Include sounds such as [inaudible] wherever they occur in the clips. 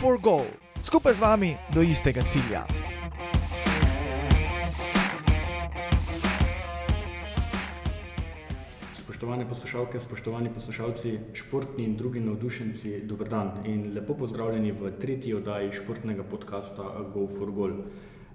for Goal, skupaj z vami do istega cilja. Spoštovane poslušalke, spoštovani poslušalci, športni in drugi navdušenci, dober dan in lepo pozdravljeni v tretji oddaji športnega podcasta Go for Goal.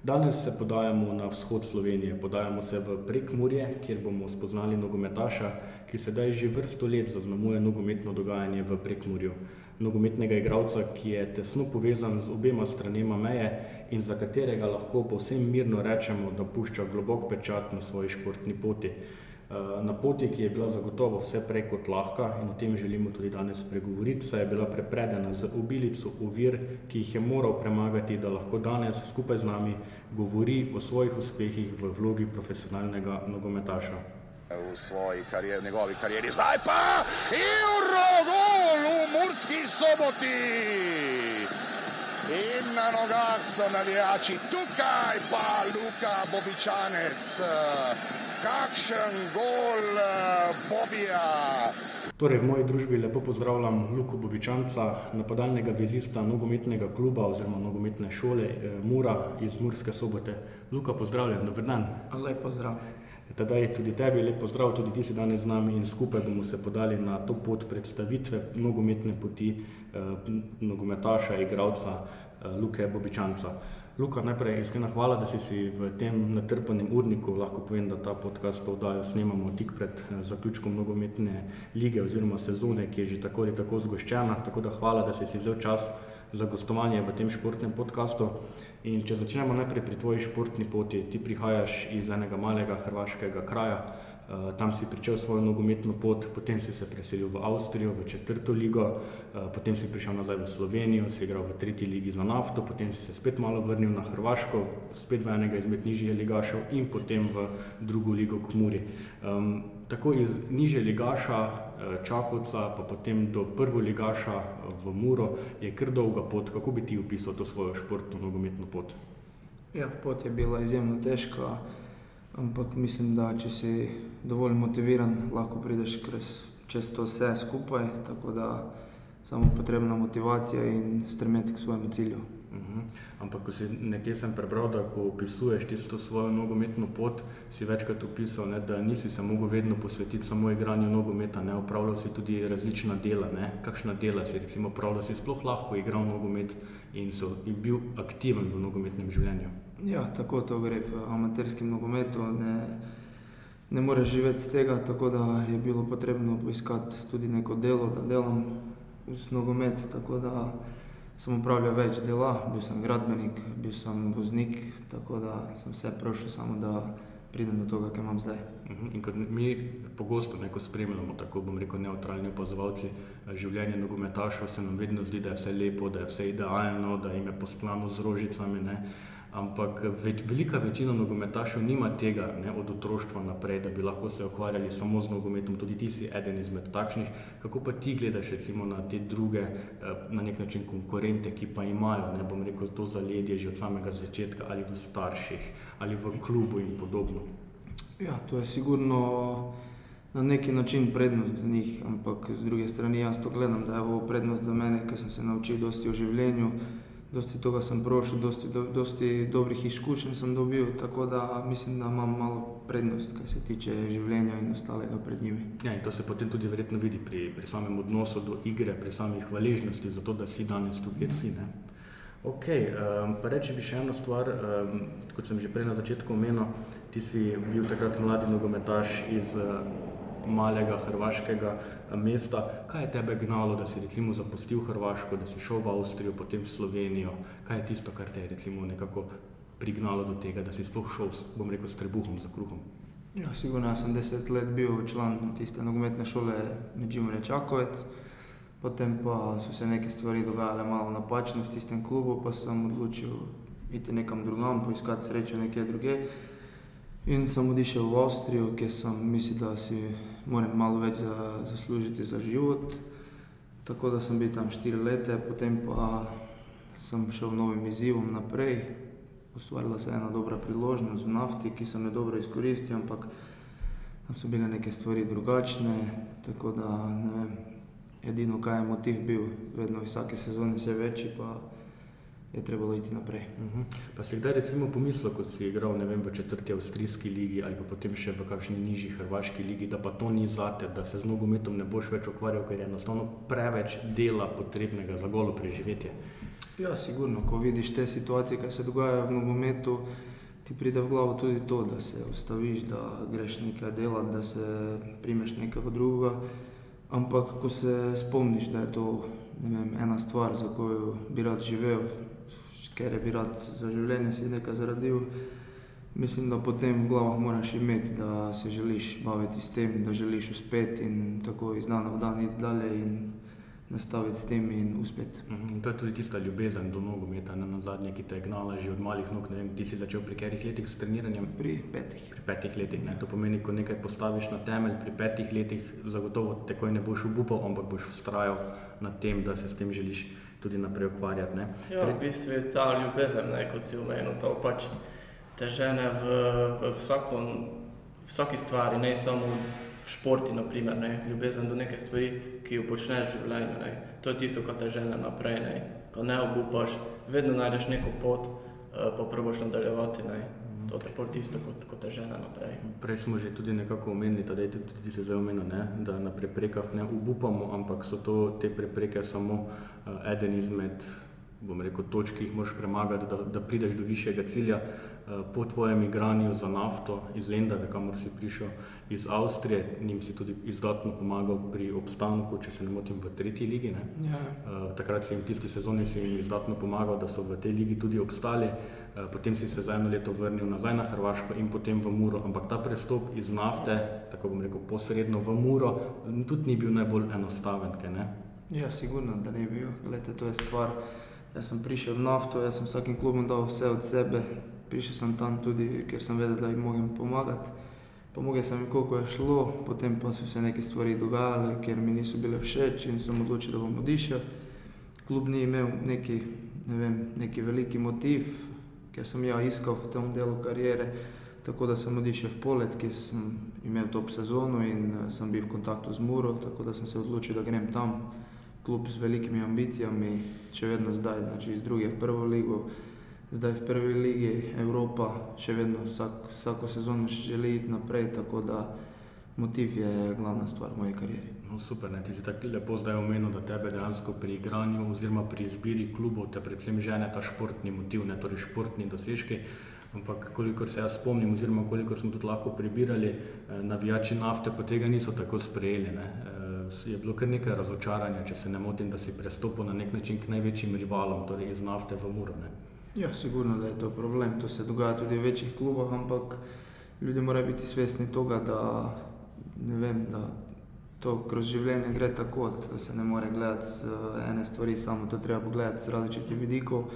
Danes se podajamo na vzhod Slovenije, podajamo se v Prekmurje, kjer bomo spoznali nogometaša, ki sedaj že vrsto let zaznamuje nogometno dogajanje v Prekmurju. Nogometnega igralca, ki je tesno povezan z obema stranema meje in za katerega lahko povsem mirno rečemo, da pušča globok pečat na svoji športni poti. Na poti, ki je bila zagotovo vse prej kot lahka in o tem želimo tudi danes spregovoriti, saj je bila prepredena z obilico ovir, ki jih je moral premagati, da lahko danes skupaj z nami govori o svojih uspehih v vlogi profesionalnega nogometaša. V svoji karieri, njegovi karieri, zdaj pa Euro, gol v Murski soboti. In na nogah so navijači, tukaj pa Luka Bobičanec kakšen gol Bobija. Torej, v moji družbi lepo pozdravljam Luko Bobičanca, napadalnega vezista nogometnega kluba oziroma nogometne šole Mura iz Murske sobote. Luka, pozdravljen, dober dan. Lep pozdrav. Tedaj tudi tebi lep pozdrav, tudi ti si danes z nami in skupaj bomo se podali na to pot predstavitve nogometne poti eh, nogometaša, igralca eh, Luke Bobičanca. Luka, najprej iskrena hvala, da si, si v tem natrpanem urniku, lahko povem, da ta podcast oddajo snemamo tik pred eh, zaključkom nogometne lige oziroma sezone, ki je že tako ali tako zgoščena. Tako da hvala, da si, si vzel čas za gostovanje v tem športnem podkastu. In če začnemo najprej pri tvoji športni poti, ti prihajaš iz enega malega hrvaškega kraja, tam si začel svojo nogometno pot, potem si se preselil v Avstrijo, v četrto ligo, uh, potem si prišel nazaj v Slovenijo, si igral v tretji ligi za nafto, potem si se spet malo vrnil na Hrvaško, spet v enega izmed nižjih ligašev in potem v drugo ligo Kmuri. Um, tako iz nižje ligaša Čakovca, pa potem do prvo ligaša v Muro je kar dolga pot. Kako bi ti opisal to svojo športno nogometno pot? Ja, pot je bila izjemno težka. Ampak mislim, da če si dovolj motiviran, lahko prideš čez to vse skupaj. Tako da samo potrebna motivacija in stremeti k svojemu cilju. Uh -huh. Ampak, ko si nekje sem prebral, da ko opisuješ tisto svojo nogometno pot, si večkrat opisal, ne, da nisi se mogel vedno posvetiti samo igranju nogometa, ne opravljal si tudi različna dela. Ne. Kakšna dela si recimo opravljal, si sploh lahko igral nogomet in, so, in bil aktiven v nogometnem življenju? Ja, tako to gre v amaterskem nogometu. Ne, ne moreš živeti z tega, tako da je bilo potrebno poiskati tudi neko delo, da delam z nogomet. Tako da sem upravljal več dela, bil sem gradbenik, bil sem voznik, tako da sem vse prošel, samo da pridem do tega, kar imam zdaj. In kot mi pogosto neko spremljamo, tako bom rekel, neutralni opazovalci življenja nogometašov, se nam vedno zdi, da je vse lepo, da je vse idealno, da jim je postlano z rožicami. Ne? Ampak več, velika večina nogometašev nima tega ne, od otroštva naprej, da bi lahko se ukvarjali samo z nogometom. Tudi ti si eden izmed takšnih. Kako pa ti gledaš recimo, na te druge, na nek način konkurente, ki pa imajo ne, rekel, to zaledje že od samega začetka, ali v starših, ali v klubu in podobno? Ja, to je sigurno na neki način prednost za njih, ampak z druge strani jaz to gledam, da je ovo prednost za mene, ker sem se naučil dosti o življenju dosti tega sem prošel, dosti, do, dosti dobrih izkušenj sem dobil, tako da mislim, da imam malo prednost, kar se tiče življenja in ostalega pred njimi. Ja, in to se potem tudi verjetno vidi pri, pri samem odnosu do igre, pri samih hvaležnosti za to, da si danes tukaj, kjer si. Ne? Ok, um, pa reči bi še eno stvar, um, kot sem že prej na začetku omenil, ti si bil takrat mladi nogometaš iz uh, malega hrvaškega eh, mesta. Kaj je tebe gnalo, da si recimo zapustil Hrvaško, da si šel v Avstrijo, potem v Slovenijo? Kaj je tisto, kar te je recimo nekako prignalo do tega, da si sploh šel, bom rekel, s trebuhom za kruhom? Ja, sigurno sem deset let bil član tiste nogometne šole Međimurje Čakovec. Potem pa so se neke stvari dogajale malo napačno v tistem klubu, pa sem odločil iti nekam drugam, poiskati srečo nekje druge. In sem odišel v Avstrijo, kjer sem mislil, da si moram malo več za, zaslužiti za život. Tako da sem bil tam štiri leta, potem pa sem šel novim izzivom naprej. Ustvarila se je ena dobra priložnost v nafti, ki sem jo dobro izkoristil, ampak tam so bile neke stvari drugačne. Tako da ne vem, edino kaj je motiv bil, vedno vsake sezone vse večji, pa je trebalo iti naprej. Uh -huh. Pa si kdaj recimo pomislil, ko si igral vem, v četrti avstrijski ligi ali pa potem še v kakšni nižji hrvaški ligi, da pa to ni zate, da se z nogometom ne boš več ukvarjal, ker je enostavno preveč dela potrebnega za golo preživetje. Ja, sigurno, ko vidiš te situacije, ki se dogajajo v nogometu, ti pride v glavo tudi to, da se ustaviš, da greš nekaj delati, da se primeš nekaj drugega. Ampak, ko se spomniš, da je to vem, ena stvar, za katero bi rad živel, ker je bi rad za življenje si nekaj zaradil. Mislim, da potem v glavah moraš imeti, da se želiš baviti s tem, da želiš uspeti in tako iz dneva v dan iti dalje in nastaviti s tem in uspeti. Mhm, to je tudi tista ljubezen do nogometa, na zadnje, ki te je gnala že od malih nog. Vem, ti si začel pri katerih letih s treniranjem? Pri petih. Pri petih letih. Ne? To pomeni, ko nekaj postaviš na temelj, pri petih letih zagotovo takoj ne boš obupal, ampak boš vztrajal na tem, da se s tem želiš tudi naprej ukvarjati. Ja, v bistvu je ta ljubezen, ne, kot si omenil, to pač te žene v, v vsako, vsaki stvari, ne samo v športi, naprimer, ne, ljubezen do neke stvari, ki jo počneš v življenju. Ne. To je tisto, kar te žene naprej, ne. ko ne obupaš, vedno najdeš neko pot, uh, pa probaš nadaljevati. Ne. To je bolj tisto, kot, kot je žena naprej. Prej smo že tudi nekako omenili, da je tudi se zdaj omenil, da na preprekah ne upamo, ampak so to te prepreke samo uh, eden izmed bom rekel, točk, ki jih moraš premagati, da, da prideš do višjega cilja. Uh, po tvojem igranju za nafto iz Lendave, kamor si prišel iz Avstrije, njim si tudi izdatno pomagal pri obstanku, če se ne motim, v tretji ligi. Ja. Uh, takrat si jim tisti sezoni si jim izdatno pomagal, da so v tej ligi tudi obstali. Eh, potem si se za eno leto vrnil nazaj na Hrvaško in potem v Muro. Ampak ta prestop iz nafte, tako bom rekel, posredno v Muro, tudi ni bil najbolj enostaven. Ja, sigurno, da ni bil. Glede, to je stvar. Jaz sem prišel v nafto, jaz sem vsakim klubom dal vse od sebe. Prišel sem tam tudi, ker sem vedel, da jim mogem pomagati. Pomogel sem jim, koliko je šlo, potem pa so se neke stvari dogajale, ker mi niso bile všeč in sem odločil, da bom odišel. Klub ni imel neki, ne vem, neki veliki motiv, ker sem ja iskal v tem delu karijere. Tako da sem odišel v polet, ki sem imel top sezono in uh, sem bil v kontaktu z Muro, tako da sem se odločil, da grem tam, klub z velikimi ambicijami, še vedno zdaj, znači iz druge v prvo ligo, zdaj v prvi ligi Evropa, še vedno vsak, vsako sezono želi iti naprej, tako da motiv je glavna stvar v moji karieri. No, super, ne? ti si tako lepo zdaj omenil, da tebe dejansko pri igranju oziroma pri izbiri klubov te predvsem žene ta športni motiv, ne torej športni dosežki. Ampak, kolikor se jaz spomnim, oziroma kolikor smo tudi lahko prebirali, eh, navijači nafte pa tega niso tako sprejeli. Ne? Je bilo kar nekaj razočaranja, če se ne motim, da si prestopil na nek način k največjim rivalom, torej iz nafte v Muro. Ne? Ja, sigurno, da je to problem. To se dogaja tudi v večjih klubah, ampak ljudje morajo biti svesni tega, da da to kroz življenje gre tako, da se ne more gledati z ene stvari, samo to treba pogledati z različitih vidikov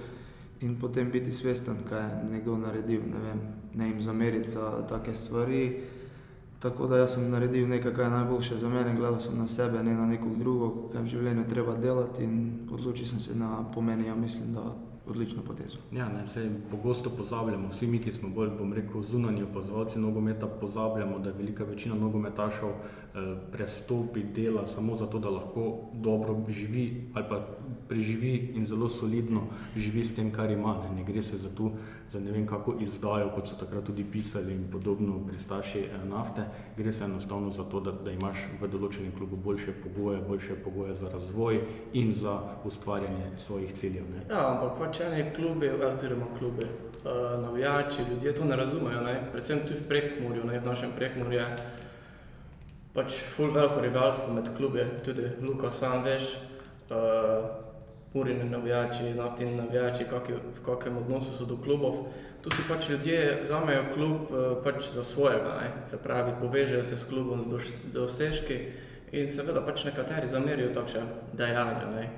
in potem biti svesten, kaj je nekdo naredil, ne vem, ne jim zameriti za take stvari. Tako da jaz sem naredil nekaj, kar je najboljše za mene, gledal sem na sebe, ne na nekog drugog, kaj v življenju treba delati in odločil sem se na pomeni, ja mislim, da odlično potezo. Ja, ne, se pogosto pozabljamo, vsi mi, ki smo bolj, bom rekel, zunanji opazovalci nogometa, pozabljamo, da velika večina nogometašov eh, prestopi dela samo zato, da lahko dobro živi ali pa preživi in zelo solidno živi s tem, kar ima. Ne, ne gre se za to, za ne vem kako izdajo, kot so takrat tudi pisali in podobno pristaši eh, nafte, gre se enostavno za to, da, da imaš v določenem klubu boljše pogoje, boljše pogoje za razvoj in za ustvarjanje svojih ciljev. Ne. Ja, ampak pač eni klubi, oziroma klubi, uh, navijači, ljudje to ne razumejo, ne. predvsem tudi v prekmurju, ne, v našem prekmurju je pač full veliko rivalstvo med klubi, tudi Luka sam veš, uh, Purini navijači, naftini navijači, kaki, v kakšnem odnosu so do klubov. Tu si pač ljudje vzamejo klub uh, pač za svojega, ne? se pravi, povežejo se s klubom z dosežki in seveda pač nekateri zamerijo takšne dejanja. Ne?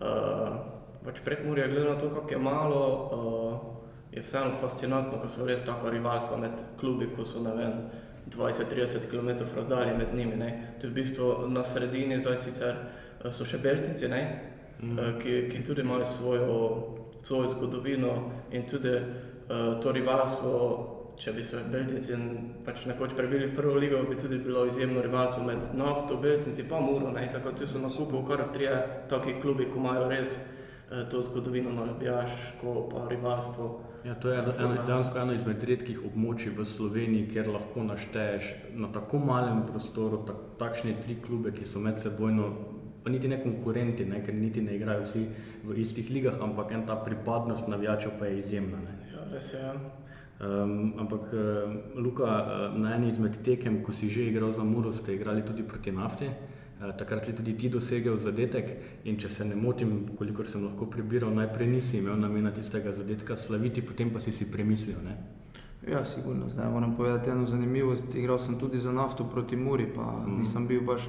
Uh, pač prek Murja, glede na to, kako je malo, uh, je vseeno fascinantno, ko so res tako rivalstva med klubi, ko so ne vem. 20-30 km razdalje med njimi. Ne. To je v bistvu na sredini, zdaj sicer so še Beltinci, ne, mm. ki, ki tudi imajo svojo, svojo zgodovino in tudi uh, to rivalstvo. Če bi se Beltinci pač nekoč prebili v prvo ligo, bi tudi bilo izjemno rivalstvo med nafto, Beltinci pa Muro. Ne? Tako da so na kupu kar trije taki klubi, ki imajo res eh, to zgodovino navijaško, pa rivalstvo. Ja, to je eno, dejansko eno izmed redkih območij v Sloveniji, kjer lahko našteješ na tako malem prostoru tak, takšne tri klube, ki so med sebojno, pa niti ne konkurenti, ne, ker niti ne igrajo vsi v istih ligah, ampak en ta pripadnost navijačev pa je izjemna. Ne. Ja, res je. Ja. Um, ampak, Luka, na eni izmed tekem, ko si že igral za Muro, ste igrali tudi proti nafti. Uh, takrat je tudi ti dosegel zadetek, in če se ne motim, kolikor sem lahko prebiral, najprej nisi imel namena tistega zadetka slaviti, potem pa si si premislil. Ne? Ja, sigurno. Zdaj moram povedati eno zanimivost. Igral sem tudi za nafto proti Muri, pa mm. nisem bil baš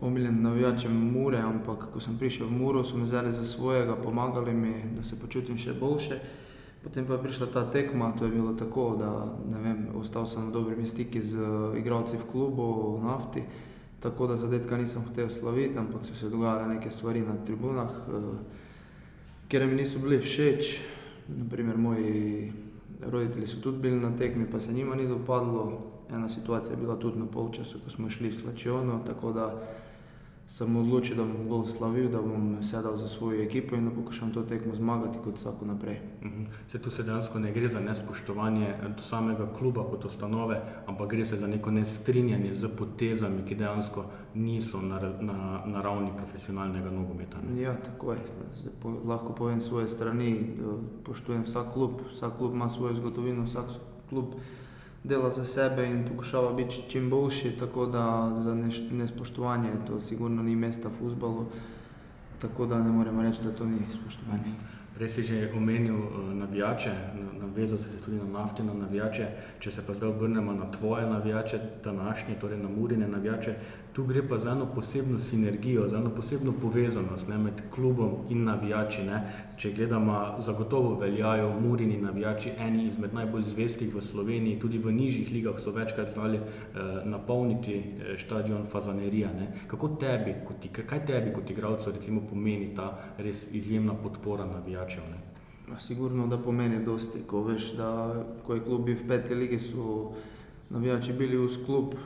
omiljen navijačem Mure, ampak ko sem prišel v Muro, so me vzeli za svojega, pomagali mi, da se počutim še boljše. Potem pa je prišla ta tekma, to je bilo tako, da vem, ostal sem v dobrih stikih z uh, igralci v klubu, v nafti, tako da zadetka nisem hotel slaviti, ampak so se dogajale neke stvari na tribunah, uh, kjer mi niso bili všeč. Naprimer, moji roditelji so tudi bili na tekmi, pa se njima ni dopadlo. Ena situacija je bila tudi na polčasu, ko smo šli v Slačijono, tako da sem odločil, da bom bolj slavil, da bom sedel za svojo ekipo in da poskušam to tekmo zmagati kot vsako naprej. Uh -huh. Se tu se dejansko ne gre za nespoštovanje do samega kluba kot ustanove, ampak gre se za neko nestrinjanje z potezami, ki dejansko niso na, na, na ravni profesionalnega nogometa. Ne? Ja, tako je. Zdaj, po, lahko povem svoje strani, poštujem vsak klub, vsak klub ima svojo zgodovino, vsak klub dela za sebe in poskušava biti čim boljši, tako da za nespoštovanje to sigurno ni mesta v futbalu, tako da ne moremo reči, da to ni spoštovanje. Prej si že omenil uh, navijače, navezal si se tudi na naftne navijače. Če se pa zdaj obrnemo na tvoje navijače, današnje, torej na murine navijače, tu gre pa za eno posebno sinergijo, za eno posebno povezanost ne, med klubom in navijači. Ne. Če gledamo, zagotovo veljajo murini navijači, eni izmed najbolj zvestih v Sloveniji, tudi v nižjih ligah so večkrat znali eh, napolniti eh, stadion Fazanerija. Ne. Kako tebi, kot, kaj tebi kot igralcu recimo pomeni ta res izjemna podpora navijačev? Ne? Sigurno, da pomeni dosti, ko veš, da ko je klub bil v peti ligi, so navijači bili v klub,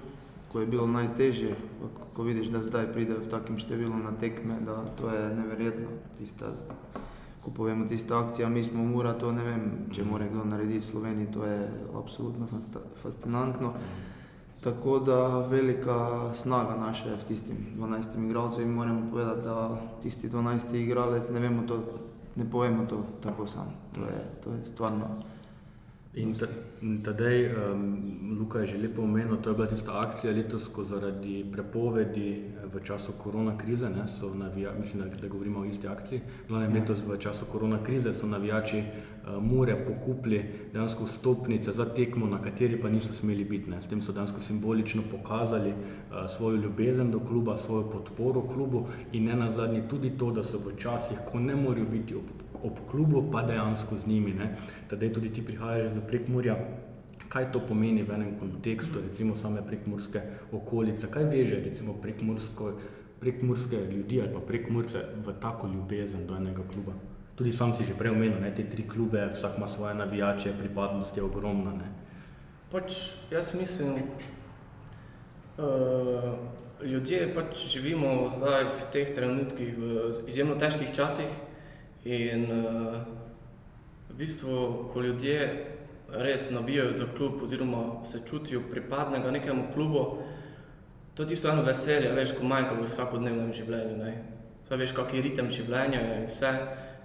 ko je bilo najtežje, ko vidiš, da zdaj pridejo v takem številu na tekme, da to je neverjetno. Tista, ko povemo tista akcija, mi smo mura, to ne vem, če more kdo narediti v Sloveniji, to je absolutno fascinantno. Tako da velika snaga naša je v tistim 12 igralcem in moramo povedati, da tisti 12 igralec, ne vemo to, ne povemo to tako sam. To je, to je stvarno. In tedaj, um, Luka je že lepo omenil, to je bila tista akcija letos, ko zaradi prepovedi eh, v času korona krize, ne, so navijači, mislim, da, da govorimo o isti akciji, glavnem ja. letos v času korona krize so navijači uh, Mure pokupili dejansko stopnice za tekmo, na kateri pa niso smeli biti. Ne. S tem so dejansko simbolično pokazali uh, svojo ljubezen do kluba, svojo podporo klubu in ne nazadnje tudi to, da so v časih, ko ne morajo biti ob ob klubu, pa dejansko z njimi. Tadej tudi ti prihajaš za prekmurja. Kaj to pomeni v enem kontekstu, recimo same prekmurske okolice, kaj veže recimo prekmursko, prekmurske ljudi ali pa prekmurce v tako ljubezen do enega kluba? Tudi sam si že prej omenil, ne, te tri klube, vsak ima svoje navijače, pripadnost je ogromna. Ne. Pač jaz mislim, uh, ljudje pač živimo zdaj v teh trenutkih, v izjemno težkih časih, In uh, v bistvu, ko ljudje res nabijajo za klub, oziroma se čutijo pripadnega nekemu klubu, to je tisto eno veselje, veš, ko manjka v vsakodnevnem življenju. Saj veš, kak je ritem življenja in vse.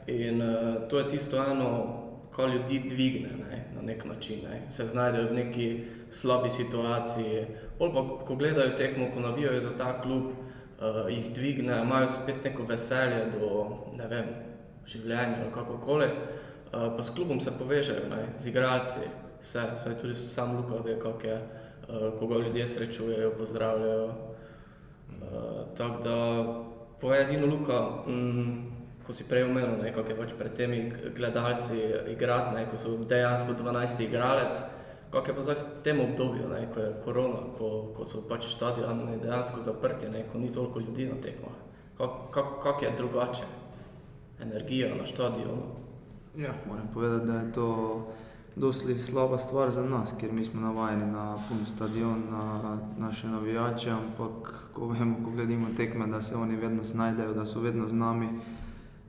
In uh, to je tisto eno, kar ljudi dvigne ne, na nek način, ne. se znajdejo v neki slabi situaciji. Bolj pa, ko gledajo tekmo, ko navijajo za ta klub, uh, jih dvigne, imajo spet neko veselje do, ne vem, življenju ali kako koli. Uh, pa s klubom se povežejo, ne, z igralci, vse, vse tudi sam Luka ve, kako je, uh, koga ljudje srečujejo, pozdravljajo. Uh, tako da povej edino Luka, mm, ko si prej omenil, kako je pač pred temi gledalci igrati, ne, ko so dejansko 12 igralec, kako je pa zdaj v tem obdobju, ne, ko je korona, ko, ko so pač stadioni dejansko zaprti, ne, ko ni toliko ljudi na tekmah. Kako kak, kak je drugače? Energijo na stadionu. Ja, moram povedati, da je to dosti slaba stvar za nas, ker mi smo navajeni na poln stadion, na naše navijače, ampak ko vemo, ko gledimo tekme, da se oni vedno znajdejo, da so vedno z nami,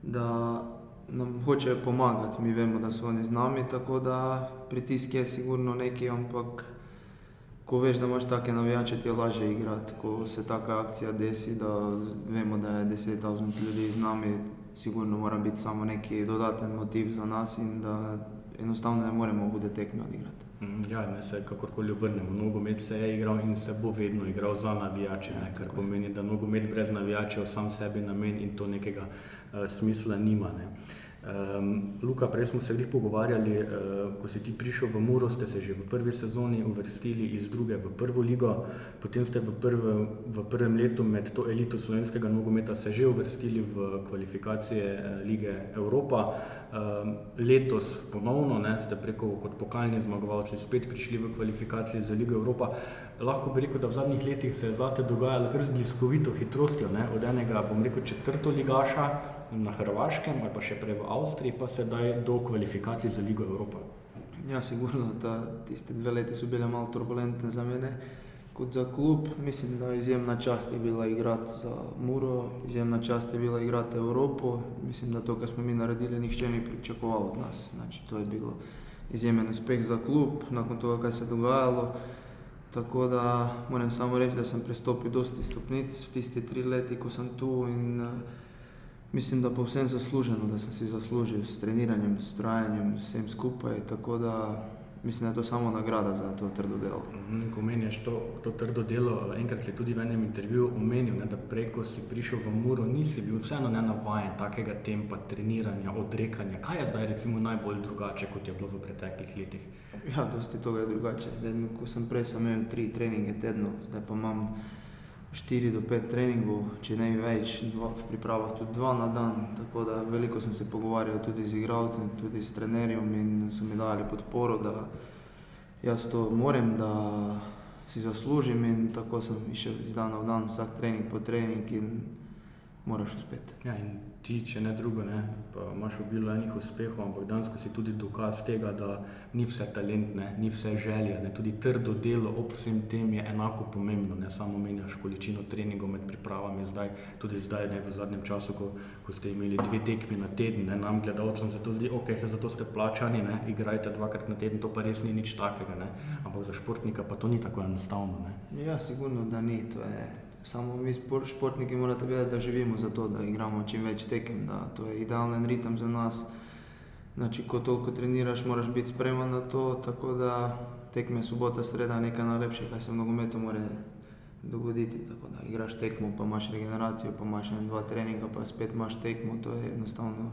da nam hočejo pomagati. Mi vemo, da so oni z nami, tako da pritisk je sigurno neki, ampak ko veš, da imaš take navijače, ti je lažje igrati. Ko se taka akcija desi, da vemo, da je 10.000 ljudi z nami, sigurno mora biti samo neki dodaten motiv za nas in da enostavno ne moremo hude tekme odigrati. Mm, Ja, ne se kakorkoli obrnemo. Nogomet se je igral in se bo vedno igral za navijače, ne, kar pomeni, da nogomet brez navijačev sam sebi namen in to nekega uh, smisla nima. Ne. Um, Luka, prej smo se jih pogovarjali, uh, ko si ti prišel v Muro, ste se že v prvi sezoni uvrstili iz druge v prvo ligo, potem ste v, prve, v prvem letu med to elito slovenskega nogometa se že uvrstili v kvalifikacije uh, lige Evropa. Um, letos ponovno ne, ste preko kot pokalni zmagovalci spet prišli v kvalifikacije za ligo Evropa. Lahko bi rekel, da v zadnjih letih se je zate dogajalo kar z bliskovito hitrostjo, ne, od enega, bom rekel, četrto ligaša na Hrvaškem ali pa še prej v Avstriji, pa sedaj do kvalifikacij za Ligo Evropa. Ja, sigurno, da tiste dve leti so bile malo turbulentne za mene. Kot za klub, mislim, da izjemna čast je bila igrati za Muro, izjemna čast je bila igrati Evropo. Mislim, da to, kar smo mi naredili, nihče ni pričakoval od nas. Znači, to je bilo izjemen uspeh za klub, nakon toga, kaj se je dogajalo. Tako da moram samo reči, da sem prestopil dosti stopnic v tisti tri leti, ko sem tu in uh, mislim, da povsem zasluženo, da sem si zaslužil s treniranjem, s trajanjem, vsem skupaj. Tako da mislim, da je to samo nagrada za to trdo delo. Mhm, Ko meniš to, to trdo delo, enkrat si tudi v enem intervjuju omenil, ne, da preko si prišel v Muro, nisi bil vseeno ne navajen takega tempa treniranja, odrekanja. Kaj je zdaj recimo najbolj drugače, kot je bilo v preteklih letih? Ja, dosti toga je drugače. Vedno, ko sem prej sem imel tri treninge tedno, zdaj pa imam 4 do 5 treningov, če ne več, dva, v pripravah tudi dva na dan. Tako da veliko sem se pogovarjal tudi z igralcem, tudi s trenerjem in so mi dali podporo, da jaz to morem, da si zaslužim in tako sem išel iz dana v dan, vsak trening po trening in moraš uspeti. Ja, in ti, če ne drugo, ne, pa imaš obilo enih uspehov, ampak danes si tudi dokaz tega, da ni vse talent, ne, ni vse želja, ne, tudi trdo delo ob vsem tem je enako pomembno. Ne samo menjaš količino treningov med pripravami, zdaj, tudi zdaj, ne, v zadnjem času, ko, ko ste imeli dve tekmi na teden, ne, nam gledalcem se to zdi, ok, se zato ste plačani, ne, igrajte dvakrat na teden, to pa res ni nič takega, ne, ampak za športnika pa to ni tako enostavno. Ne. Ja, sigurno, da ni. To je, samo mi športniki morate vedeti, da živimo za to, da igramo čim več tekem, da to je idealen ritem za nas. Znači, ko toliko treniraš, moraš biti spreman na to, tako da tekme sobota, sreda nekaj najlepšega, kar se v nogometu more dogoditi. Tako da igraš tekmo, pa imaš regeneracijo, pa imaš en, dva treninga, pa spet imaš tekmo, to je enostavno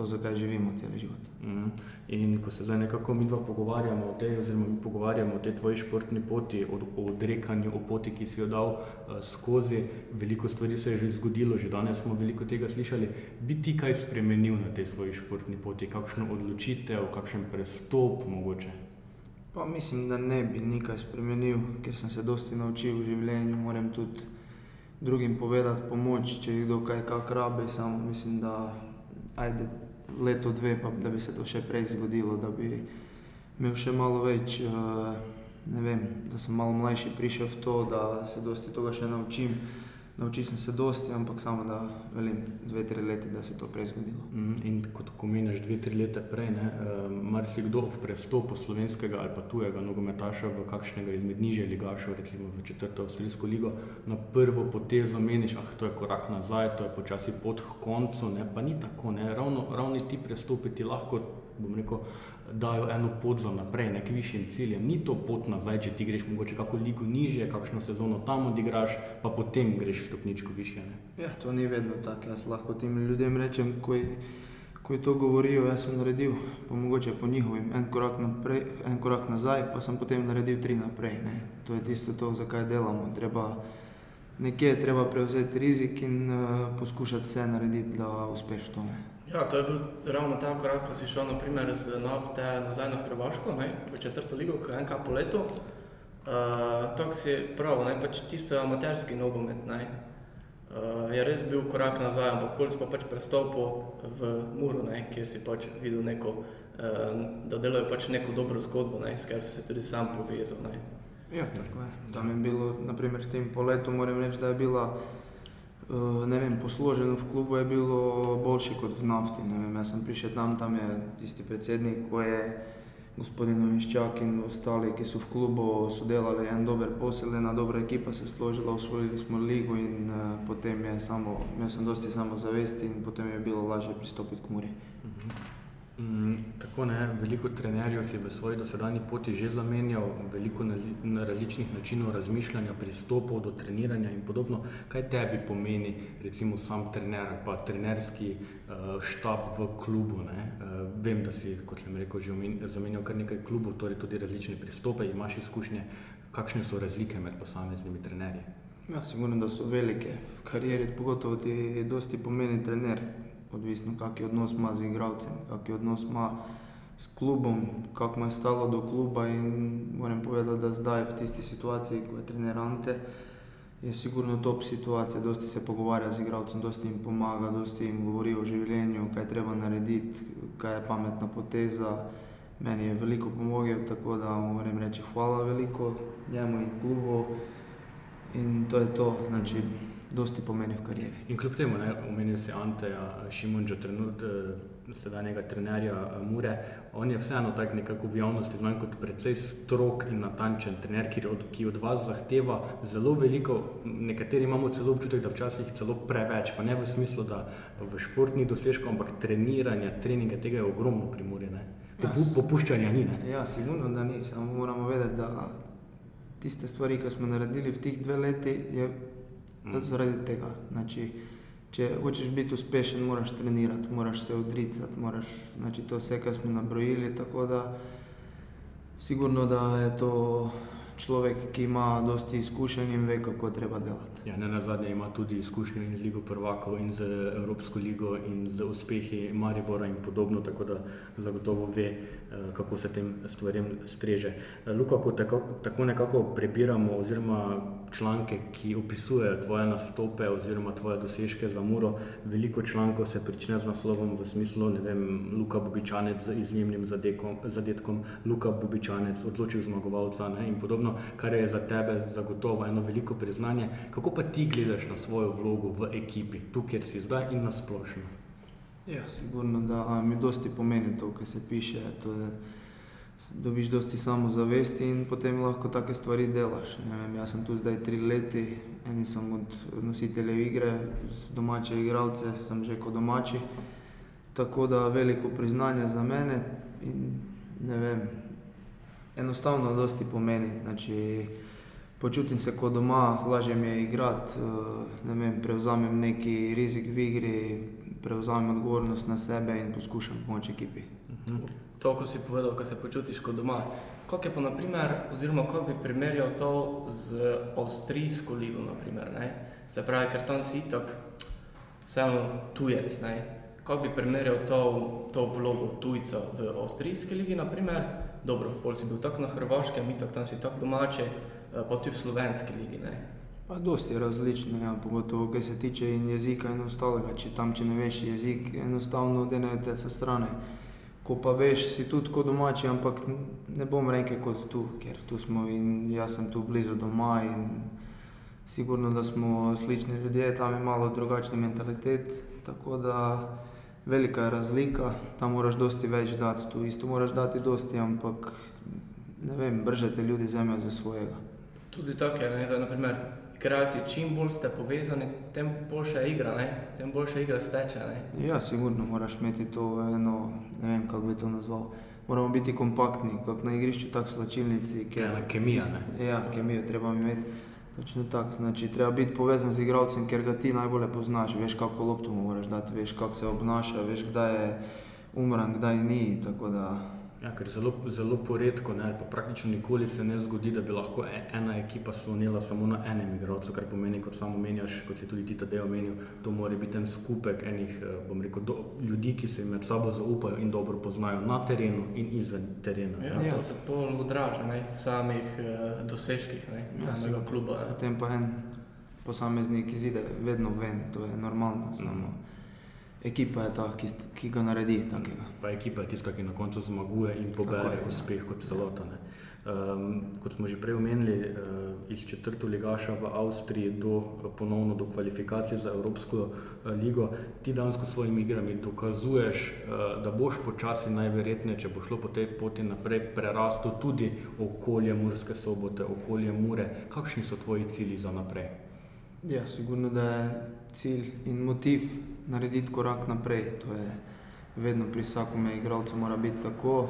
to, zakaj živimo cel život. Mhm. In ko se zdaj nekako mi dva pogovarjamo o tej, oziroma mi pogovarjamo o tej tvoji športni poti, o, o odrekanju, o poti, ki si jo dal uh, skozi, veliko stvari se je že zgodilo, že danes smo veliko tega slišali. Bi ti kaj spremenil na tej svoji športni poti, kakšno odločitev, kakšen prestop mogoče? Pa mislim, da ne bi nikaj spremenil, ker sem se dosti naučil v življenju, moram tudi drugim povedati pomoč, če jih kdo kaj kak rabi, samo mislim, da ajde leto, dve, pa da bi se to še prej zgodilo, da bi imel še malo več, eh, ne vem, da sem malo mlajši prišel v to, da se dosti toga še naučim. Naučil sem se dosti, ampak samo da velim, dve, tri leta, da se to prej zgodilo. Mhm. In kot ko meniš dve, tri leta prej, ne, uh, marsikdo ob prestopu slovenskega ali pa tujega nogometaša v kakšnega izmed nižje ligašev, recimo v četrto avstrijsko ligo, na prvo potezo meniš, ah, to je korak nazaj, to je počasi pot k koncu, ne, pa ni tako, ne, ravno, ravno ti prestopi ti lahko, bom rekel, dajo eno pot za naprej, nek višjim ciljem. Ni to pot nazaj, če ti greš mogoče kako ligo nižje, kakšno sezono tam odigraš, pa potem greš stopničko više. Ne. Ja, to ni vedno tako. Jaz lahko tem ljudem rečem, ko, ko to govorijo, jaz sem naredil, pa mogoče po njihovim, en korak, naprej, en korak nazaj, pa sem potem naredil tri naprej. Ne. To je tisto, to, zakaj delamo. Treba, nekje je treba prevzeti rizik in uh, poskušati vse narediti, da uspeš v tome. Ja, to je bil ravno ta korak, ko si šel naprimer, z nafte nazaj na Hrvaško, ne, v četrto ligo, ko je enka po letu. Uh, tako si prav, ne, pač tisto je amaterski nogomet. Ne. Uh, je res bil korak nazaj, ampak pol si pa pač prestopil v Muro, ne, kjer si pač videl neko, uh, da delajo pač neko dobro zgodbo, ne, s katero si se tudi sam povezal. Ne. Ja, tako je. Tam je bilo, naprimer, s tem poletom, moram reči, da je bila ne vem, posloženo v klubu je bilo boljše kot v nafti. Ne Vem, jaz sem prišel tam, tam je tisti predsednik, ko je gospodin Noviščak in ostali, ki so v klubu sodelovali, en dober posel, ena dobra ekipa se je složila, osvojili smo ligo in uh, potem je samo, imel sem dosti samozavesti in potem je bilo lažje pristopiti k Muri. Mm, tako ne, veliko trenerjev si v svoji dosedanji poti že zamenjal, veliko različnih načinov razmišljanja, pristopov do treniranja in podobno. Kaj tebi pomeni, recimo, sam trener, pa trenerski uh, štab v klubu? Ne? Uh, vem, da si, kot sem rekel, že zamenjal kar nekaj klubov, torej tudi različne pristope, imaš izkušnje. Kakšne so razlike med posameznimi trenerji? Ja, sigurno, da so velike. V karieri pogotovo ti dosti pomeni trener, odvisno kak odnos ima z igralcem, kak odnos ima s klubom, kako mu je stalo do kluba in moram povedati, da zdaj v tisti situaciji, ko je trener Ante, je sigurno top situacija, dosti se pogovarja z igralcem, dosti jim pomaga, dosti jim govori o življenju, kaj treba narediti, kaj je pametna poteza. Meni je veliko pomogel, tako da moram reči hvala veliko njemu in klubu. In to je to, znači, dosti pomeni v karieri. In kljub temu, ne, omenil si Anteja Šimunča, eh, sedanjega trenerja eh, Mure, on je vseeno tak nekako v javnosti znan kot precej strok in natančen trener, ki od, ki od vas zahteva zelo veliko, nekateri imamo celo občutek, da včasih celo preveč, pa ne v smislu, da v športnih dosežkov, ampak treniranja, treninga, tega je ogromno pri Muri, ne. Popu, popuščanja ni, ne. Ja, sigurno, da ni, samo moramo vedeti, da tiste stvari, ki smo naredili v teh dveh letih, je. Zaradi tega. Znači, če hočeš biti uspešen, moraš trenirati, moraš se odricati, moraš, znači, to vse, kar smo nabrojili, tako da sigurno, da je to človek, ki ima dosti izkušenj in ve, kako treba delati. Ja, ne na zadnje ima tudi izkušnje in z Ligo prvakov, in z Evropsko ligo, in z uspehi Maribora in podobno, tako da zagotovo ve, eh, kako se tem stvarem streže. Eh, Luka, ko tako, tako nekako prebiramo, oziroma članke, ki opisujejo tvoje nastope oziroma tvoje dosežke za Muro, veliko člankov se prične z naslovom v smislu, ne vem, Luka Bobičanec z izjemnim zadekom, zadetkom, Luka Bobičanec odločil zmagovalca ne, in podobno, kar je za tebe zagotovo eno veliko priznanje. Kako pa ti gledaš na svojo vlogo v ekipi, tu, kjer si zdaj in nasplošno? Ja, sigurno, da mi dosti pomeni to, kar se piše. To je, dobiš dosti samozavesti in potem lahko take stvari delaš. Ne vem, jaz sem tu zdaj tri leti, eni sem od nositeljev igre, z domače igralce sem že kot domači. Tako da veliko priznanje za mene in ne vem, enostavno dosti pomeni. Znači, počutim se kot doma, lažje mi je igrati, eh, ne vem, prevzamem neki rizik v igri, prevzamem odgovornost na sebe in poskušam pomoči ekipi. To, ko si povedal, ko se počutiš kot doma. Kako je pa, naprimer, oziroma kako bi primerjal to z avstrijsko ligo, naprimer, ne? se pravi, ker tam si itak vseeno tujec. Ne? Kako bi primerjal to, to vlogo tujca v avstrijski ligi, naprimer? dobro, pol si bil tako na Hrvaškem, itak tam si tako domače, eh, pa tudi v slovenski ligi. Ne? Pa dosti različno, ja, pogotovo kar se tiče in jezika in ostalega. Če tam, če ne veš jezik, enostavno denejo te sa strane. Ko pa veš, si tudi kot domači, ampak ne bom rekel kot tu, ker tu smo in jaz sem tu blizu doma in sigurno, da smo slični ljudje, tam je malo drugačni mentalitet, tako da velika je razlika, tam moraš dosti več dati, tu isto moraš dati dosti, ampak ne vem, bržete ljudi zemljo za svojega. Tudi tako je, ne, zdaj, naprimer, igralci, čim bolj ste povezani, tem boljša igra, ne, tem boljša igra steče. Ne. Ja, sigurno moraš imeti to eno, ne vem kako bi to nazval. Moramo biti kompaktni, kot na igrišču, tako v slačilnici. Ena kemija, ne? Ja, kemijo treba imeti. Točno tako, znači treba biti povezan z igralcem, ker ga ti najbolje poznaš, veš kako lopto mu moraš dati, veš kako se obnaša, veš kdaj je umran, kdaj ni. Tako da Ja, ker zelo, zelo poredko, ne, pa praktično nikoli se ne zgodi, da bi lahko e- ena ekipa slonila samo na enem igralcu, kar pomeni, kot samo menjaš, kot je tudi ti Tadej omenil, to mora biti en skupek enih, eh, bom rekel, do, ljudi, ki se med sabo zaupajo in dobro poznajo na terenu in izven terena. Ja, Ja. to se pol odraža ne, v samih eh, dosežkih ne, samega sigurno. kluba. Potem pa en posameznik izide vedno ven, to je normalno. Samo ekipa je ta, ki, ki ga naredi takega. Pa ekipa je tista, ki na koncu zmaguje in pobere je, ja. uspeh kot celota. Ne. Um, kot smo že prej omenili, uh, iz četrto ligaša v Avstriji do uh, ponovno do kvalifikacije za Evropsko uh, ligo, ti danes s svojimi igrami dokazuješ, uh, da boš počasi najverjetneje, če bo šlo po tej poti naprej, prerastel tudi okolje Murske sobote, okolje Mure. Kakšni so tvoji cilji za naprej? Ja, sigurno, da je cilj in motiv narediti korak naprej. To je vedno pri vsakom igralcu mora biti tako.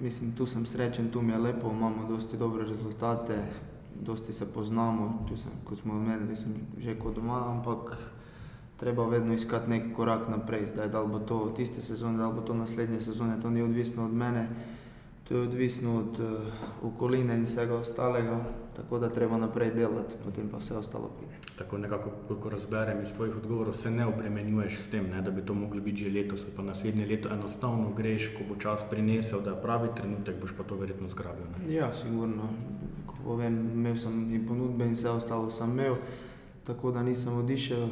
Mislim, tu sem srečen, tu mi je lepo, imamo dosti dobre rezultate, dosti se poznamo, tu sem, kot smo omenili, sem že kot doma, ampak treba vedno iskati neki korak naprej. Zdaj, da bo to tiste sezone, da bo to naslednje sezone, to ni odvisno od mene, to je odvisno od uh, okoline in vsega ostalega, tako da treba naprej delati, potem pa vse ostalo pride. Tako nekako, ko razberem iz tvojih odgovorov, se ne obremenjuješ s tem, ne, da bi to moglo biti že letos ali pa naslednje leto. Enostavno greš, ko bo čas prinesel, da je pravi trenutek, boš pa to verjetno zgrabil. Ne. Ja, sigurno. Ko povem, imel sem in ponudbe in vse ostalo sem imel, tako da nisem odišel.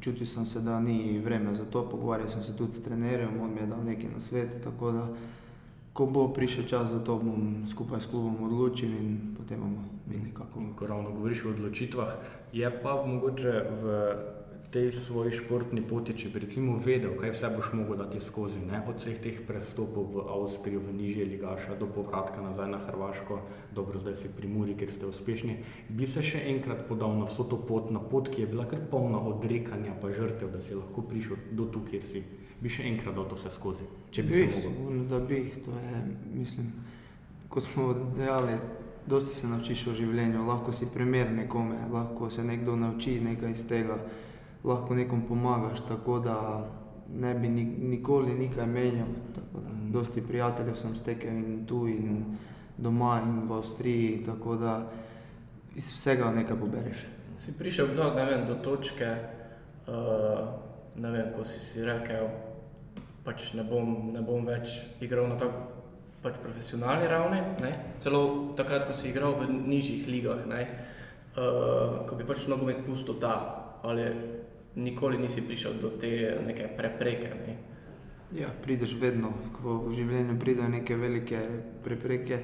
Čutil sem se, da ni vreme za to, pogovarjal sem se tudi s trenerjem, on mi je dal nekaj na svet, tako da ko bo prišel čas za to, bom skupaj s klubom odločil in potem bomo videli, kako bo. Ko ravno govoriš o odločitvah, je pa mogoče v tej svoji športni poti, če bi recimo vedel, kaj vse boš mogel dati skozi, ne? od vseh teh prestopov v Avstrijo, v nižje ligaša, do povratka nazaj na Hrvaško, dobro, zdaj si pri Muri, ker ste uspešni, bi se še enkrat podal na vso to pot, na pot, ki je bila kar polna odrekanja pa žrtev, da si lahko prišel do tu, kjer si. Bi še enkrat dal to vse skozi, če bi, bi se. Sigurno, da bi, to je, mislim, kot smo dejali, dosti se naučiš o življenju, lahko si primer nekome, lahko se nekdo nauči nekaj iz tega, lahko nekom pomagaš, tako da ne bi ni, nikoli nikaj menjal. Tako da, dosti prijateljev sem stekel in tu in doma in v Avstriji, tako da iz vsega nekaj pobereš. Si prišel do, ne vem, do točke, uh, ne vem, ko si si rekel, pač ne ne bom več igral na tako pač profesionalni ravni, ne? celo takrat, ko si igral v nižjih ligah? Uh, ko bi pač nogomet pustil ta, ali nikoli nisi prišel do te neke prepreke. Ne? Ja, prideš vedno, ko v življenju pridejo neke velike prepreke,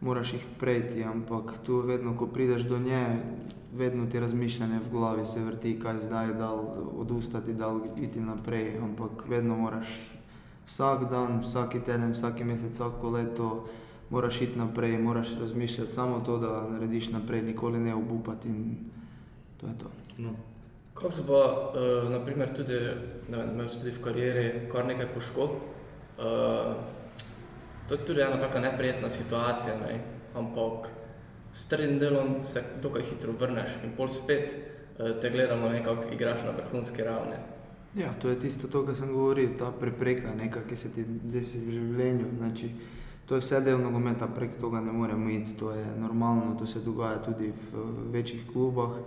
moraš jih prejti, ampak tu vedno, ko prideš do nje, vedno ti razmišljanje v glavi se vrti, kaj zdaj, da odustati, da iti naprej, ampak vedno moraš vsak dan, vsak teden, vsak mesec, vsako leto, moraš iti naprej, moraš razmišljati samo to, da narediš naprej, nikoli ne obupati in to je to. No, Kako so pa, uh, naprimer, tudi, ne vem, tudi v karieri kar nekaj poškodb. Uh, to je tudi ena tako neprijetna situacija, ne? ampak s trdim delom se dokaj hitro vrneš in pol spet uh, te gledamo, kako igraš na vrhunski ravni. Ja, to je tisto, to, kar sem govoril, ta prepreka, nekaj, ki se ti desi v življenju. Znači, to je vse del nogometa, prek tega ne moremo iti, to je normalno, to se dogaja tudi v večjih klubah.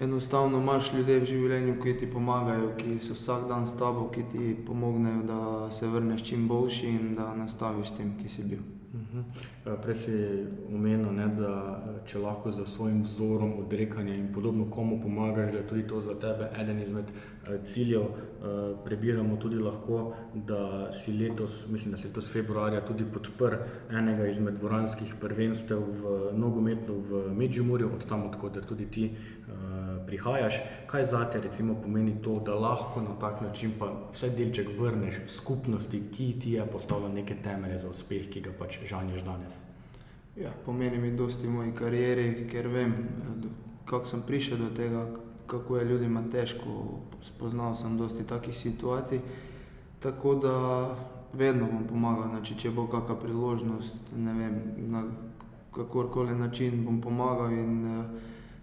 Enostavno imaš ljudi v življenju, ki ti pomagajo, ki so vsak dan s tabo, ki ti pomagnejo, da se vrneš čim boljši in da nastaviš s tem, ki si bil. Mhm. Eh, Prej si omenil, ne, da če lahko za svojim vzorom odrekanja in podobno komu pomagaš, da je tudi to za tebe eden izmed eh, ciljev. Eh, Prebiramo tudi lahko, da si letos, mislim, da si letos februarja tudi podprl enega izmed dvoranskih prvenstev v nogometu v Medžimurju, od tam, odkot tudi ti eh, prihajaš. Kaj za te recimo pomeni to, da lahko na tak način pa vsaj delček vrneš skupnosti, ki ti je postavila neke temelje za uspeh, ki ga pač žanješ danes? Ja, pomeni mi dosti v moji karieri, ker vem, kako sem prišel do tega, kako je ljudima težko. Spoznal sem dosti takih situacij, tako da vedno bom pomagal. Znači, če bo kakšna priložnost, ne vem, na kakorkoli način bom pomagal in uh,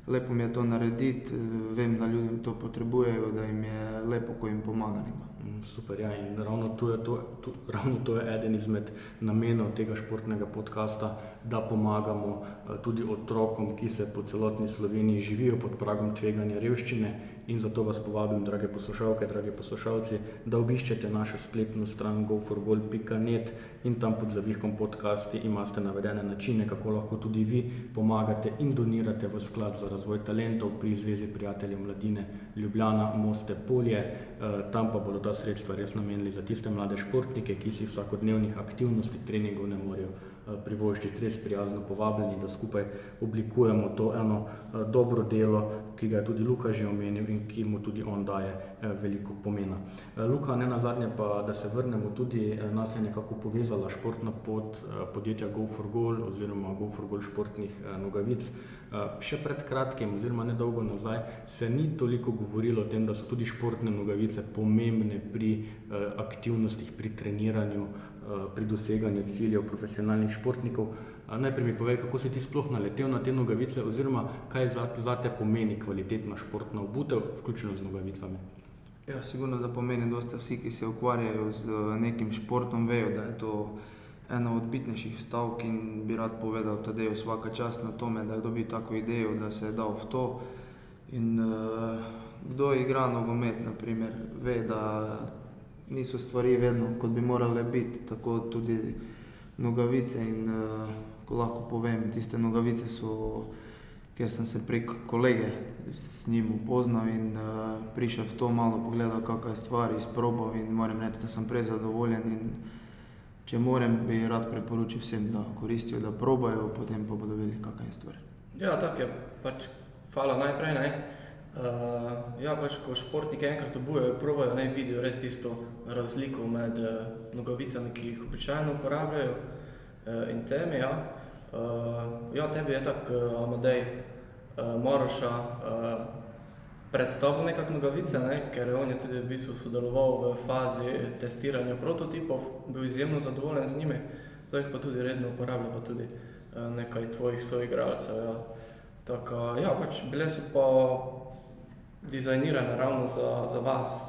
lepo mi je to narediti. Vem, da ljudje to potrebujejo, da jim je lepo, ko jim pomagam. Mm, Super, ja, in ravno to, je, to, to, ravno to je eden izmed namenov tega športnega podcasta, da pomagamo eh, tudi otrokom, ki se po celotni Sloveniji živijo pod pragom tveganja revščine in zato vas povabim, drage poslušalke, drage poslušalci, da obiščete našo spletno stran goforgol.net in tam pod zavihkom podcasti imate navedene načine, kako lahko tudi vi pomagate in donirate v sklad za razvoj talentov pri Zvezi prijateljev mladine Ljubljana, Moste, Polje. Eh, tam pa bodo ta sredstva res namenili za tiste mlade športnike, ki si vsakodnevnih aktivnosti, treningov ne morejo privoščiti, res prijazno povabljeni, da skupaj oblikujemo to eno eh, dobro delo, ki ga je tudi Luka že omenil in ki mu tudi on daje eh, veliko pomena. Luka, ne na zadnje pa, da se vrnemo tudi, nas je nekako povezala športna pot podjetja Go for Goal oziroma Go for Goal športnih nogavic. Še pred kratkim, oziroma nedolgo nazaj, se ni toliko govorilo o tem, da so tudi športne nogavice pomembne pri aktivnostih, pri treniranju, Eh, pri doseganju ciljev profesionalnih športnikov. Najprej mi povej, kako si ti sploh naletel na te nogavice, oziroma kaj za, za te pomeni kvalitetna športna obutev, vključno z nogavicami. Ja, sigurno, da pomeni, da vsi, ki se ukvarjajo z eh, nekim športom, vejo, da je to ena od bitnejših stavk in bi rad povedal, da je vsaka čast na tome, da je dobil tako idejo, da se je dal v to. In uh, kdo igra nogomet, naprimer, ve, da niso stvari vedno, kot bi morale biti, tako tudi nogavice. In, uh, ko lahko povem, tiste nogavice so, ker sem se prek kolege s njim upoznal in uh, prišel v to malo pogledal, kakšne stvari izprobal in moram reči, da sem prezadovoljen. In, če morem, bi rad priporočil vsem, da koristijo, da probajo, potem pa bodo vedeli, kakšne stvari. Ja, tako je. Pač, hvala najprej. Ne? Uh, ja, pač ko športniki enkrat obujejo, pravijo, da vidijo res isto razliko med uh, nogavicami, ki jih običajno uporabljajo, uh, in temi. Ja. Uh, ja, tebi je tako, uh, Amadej, uh, moraš uh, predstaviti nekakšne nogavice, ne? ker on je tudi v bistvu sodeloval v fazi testiranja prototipov, bil izjemno zadovoljen z njimi, zdaj jih pa tudi redno uporablja, pa tudi uh, nekaj tvojih soigralcev. Ja. Tako, ja, pač bile so pa dizajnirane ravno za, za vas,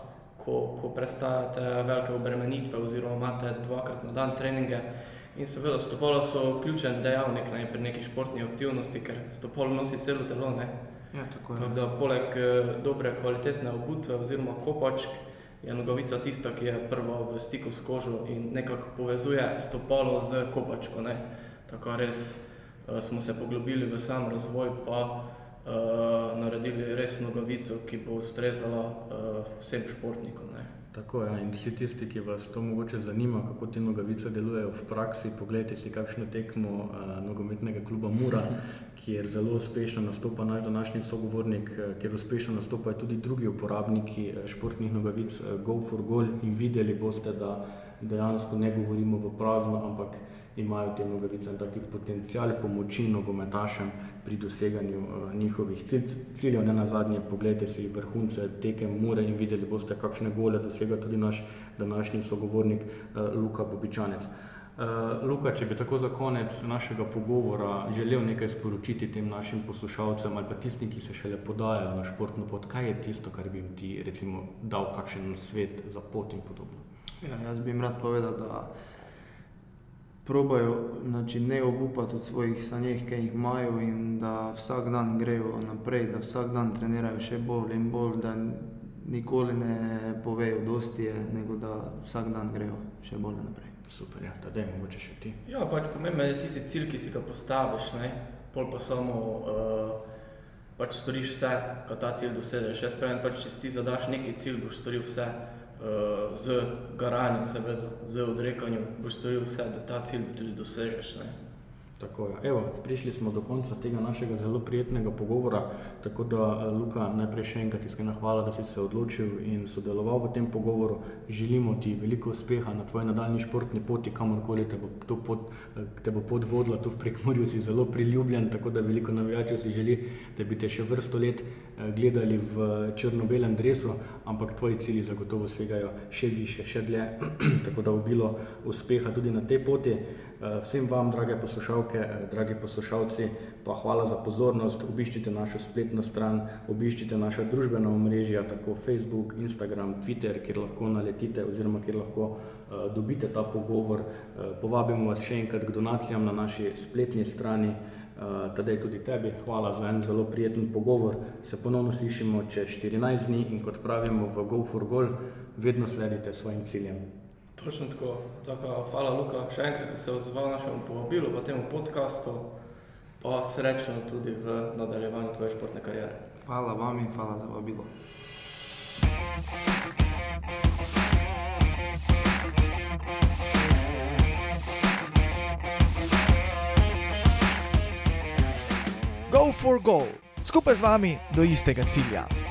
ko, ko prestajate velike obremenitve oziroma imate dvakrat na dan treninge. In seveda, stopalo so ključen dejavnik ne, pri neki športni aktivnosti, ker stopalo nosi celo telo. Ne. Ja, tako je. Tako da, poleg eh, dobre kvalitetne obutve oziroma kopačk, je nogavica tista, ki je prva v stiku s kožo in nekako povezuje stopalo z kopačko. Ne. Tako res uh, smo se poglobili v sam razvoj, pa uh, naredili res nogavico, ki bo ustrezala uh, vsem športnikom. Ne. Tako je, ja. in vsi tisti, ki vas to mogoče zanima, kako te nogavice delujejo v praksi, pogledajte si kakšno tekmo uh, nogometnega kluba Mura, [laughs] kjer zelo uspešno nastopa naš današnji sogovornik, kjer uspešno nastopajo tudi drugi uporabniki športnih nogavic Go for Goal in videli boste, da dejansko ne govorimo v prazno, ampak imajo te nogavice taki potencijal pomoči nogometašem pri doseganju uh, njihovih ciljev. Ne na zadnje, pogledajte si vrhunce teke Mure in videli boste, kakšne gole dosega tudi naš današnji sogovornik uh, Luka Bobičanec. Uh, Luka, če bi tako za konec našega pogovora želel nekaj sporočiti tem našim poslušalcem ali pa tistim, ki se šele podajajo na športno pot, kaj je tisto, kar bi jim ti recimo dal kakšen svet za pot in podobno? Ja, jaz bi jim rad povedal, da probajo znači, ne obupati od svojih sanjih, ki jih imajo, in da vsak dan grejo naprej, da vsak dan trenirajo še bolj in bolj, da nikoli ne povejo, dosti je, nego da vsak dan grejo še bolj naprej. Super, ja, da je mogoče še ti. Ja, pač pomembno je tisti cilj, ki si ga postaviš, ne? pol pa samo uh, pač storiš vse, ko ta cilj dosežeš. Jaz pravim, pač, če si ti zadaš neki cilj, boš storil vse. Eh, z garanjem, seveda, z odrekanjem, boš storil vse, da ta cilj tudi dosežeš. Ne? Tako je. Evo, prišli smo do konca tega našega zelo prijetnega pogovora. Tako da, eh, Luka, najprej še enkrat iskrena hvala, da si se odločil in sodeloval v tem pogovoru. Želimo ti veliko uspeha na tvoji nadaljni športni poti, kamorkoli te bo, pot, eh, te bo pot vodila. Tu v Prekmorju si zelo priljubljen, tako da veliko navijačev si želi, da bi te še vrsto let gledali v črno-belem dresu, ampak tvoji cilji zagotovo segajo še više, še dlje. [clears throat] tako da obilo uspeha tudi na tej poti. Eh, vsem vam, drage poslušalke, eh, dragi poslušalci, pa hvala za pozornost. Obiščite našo spletno stran, obiščite naša družbena omrežja, tako Facebook, Instagram, Twitter, kjer lahko naletite oziroma kjer lahko dobite ta pogovor. Povabimo vas še enkrat k donacijam na naši spletni strani. Uh, Tadej tudi tebi, hvala za en zelo prijeten pogovor. Se ponovno slišimo čez 14 dni in kot pravimo v Go for Goal, vedno sledite svojim ciljem. Točno tako. tako. Hvala, Luka, še enkrat, ki se je odzval našemu povabilu, pa temu podkastu, pa srečno tudi v nadaljevanju tvoje športne kariere. Hvala vam in hvala za vabilo. Go for goal, skupaj z vami do istega cilja.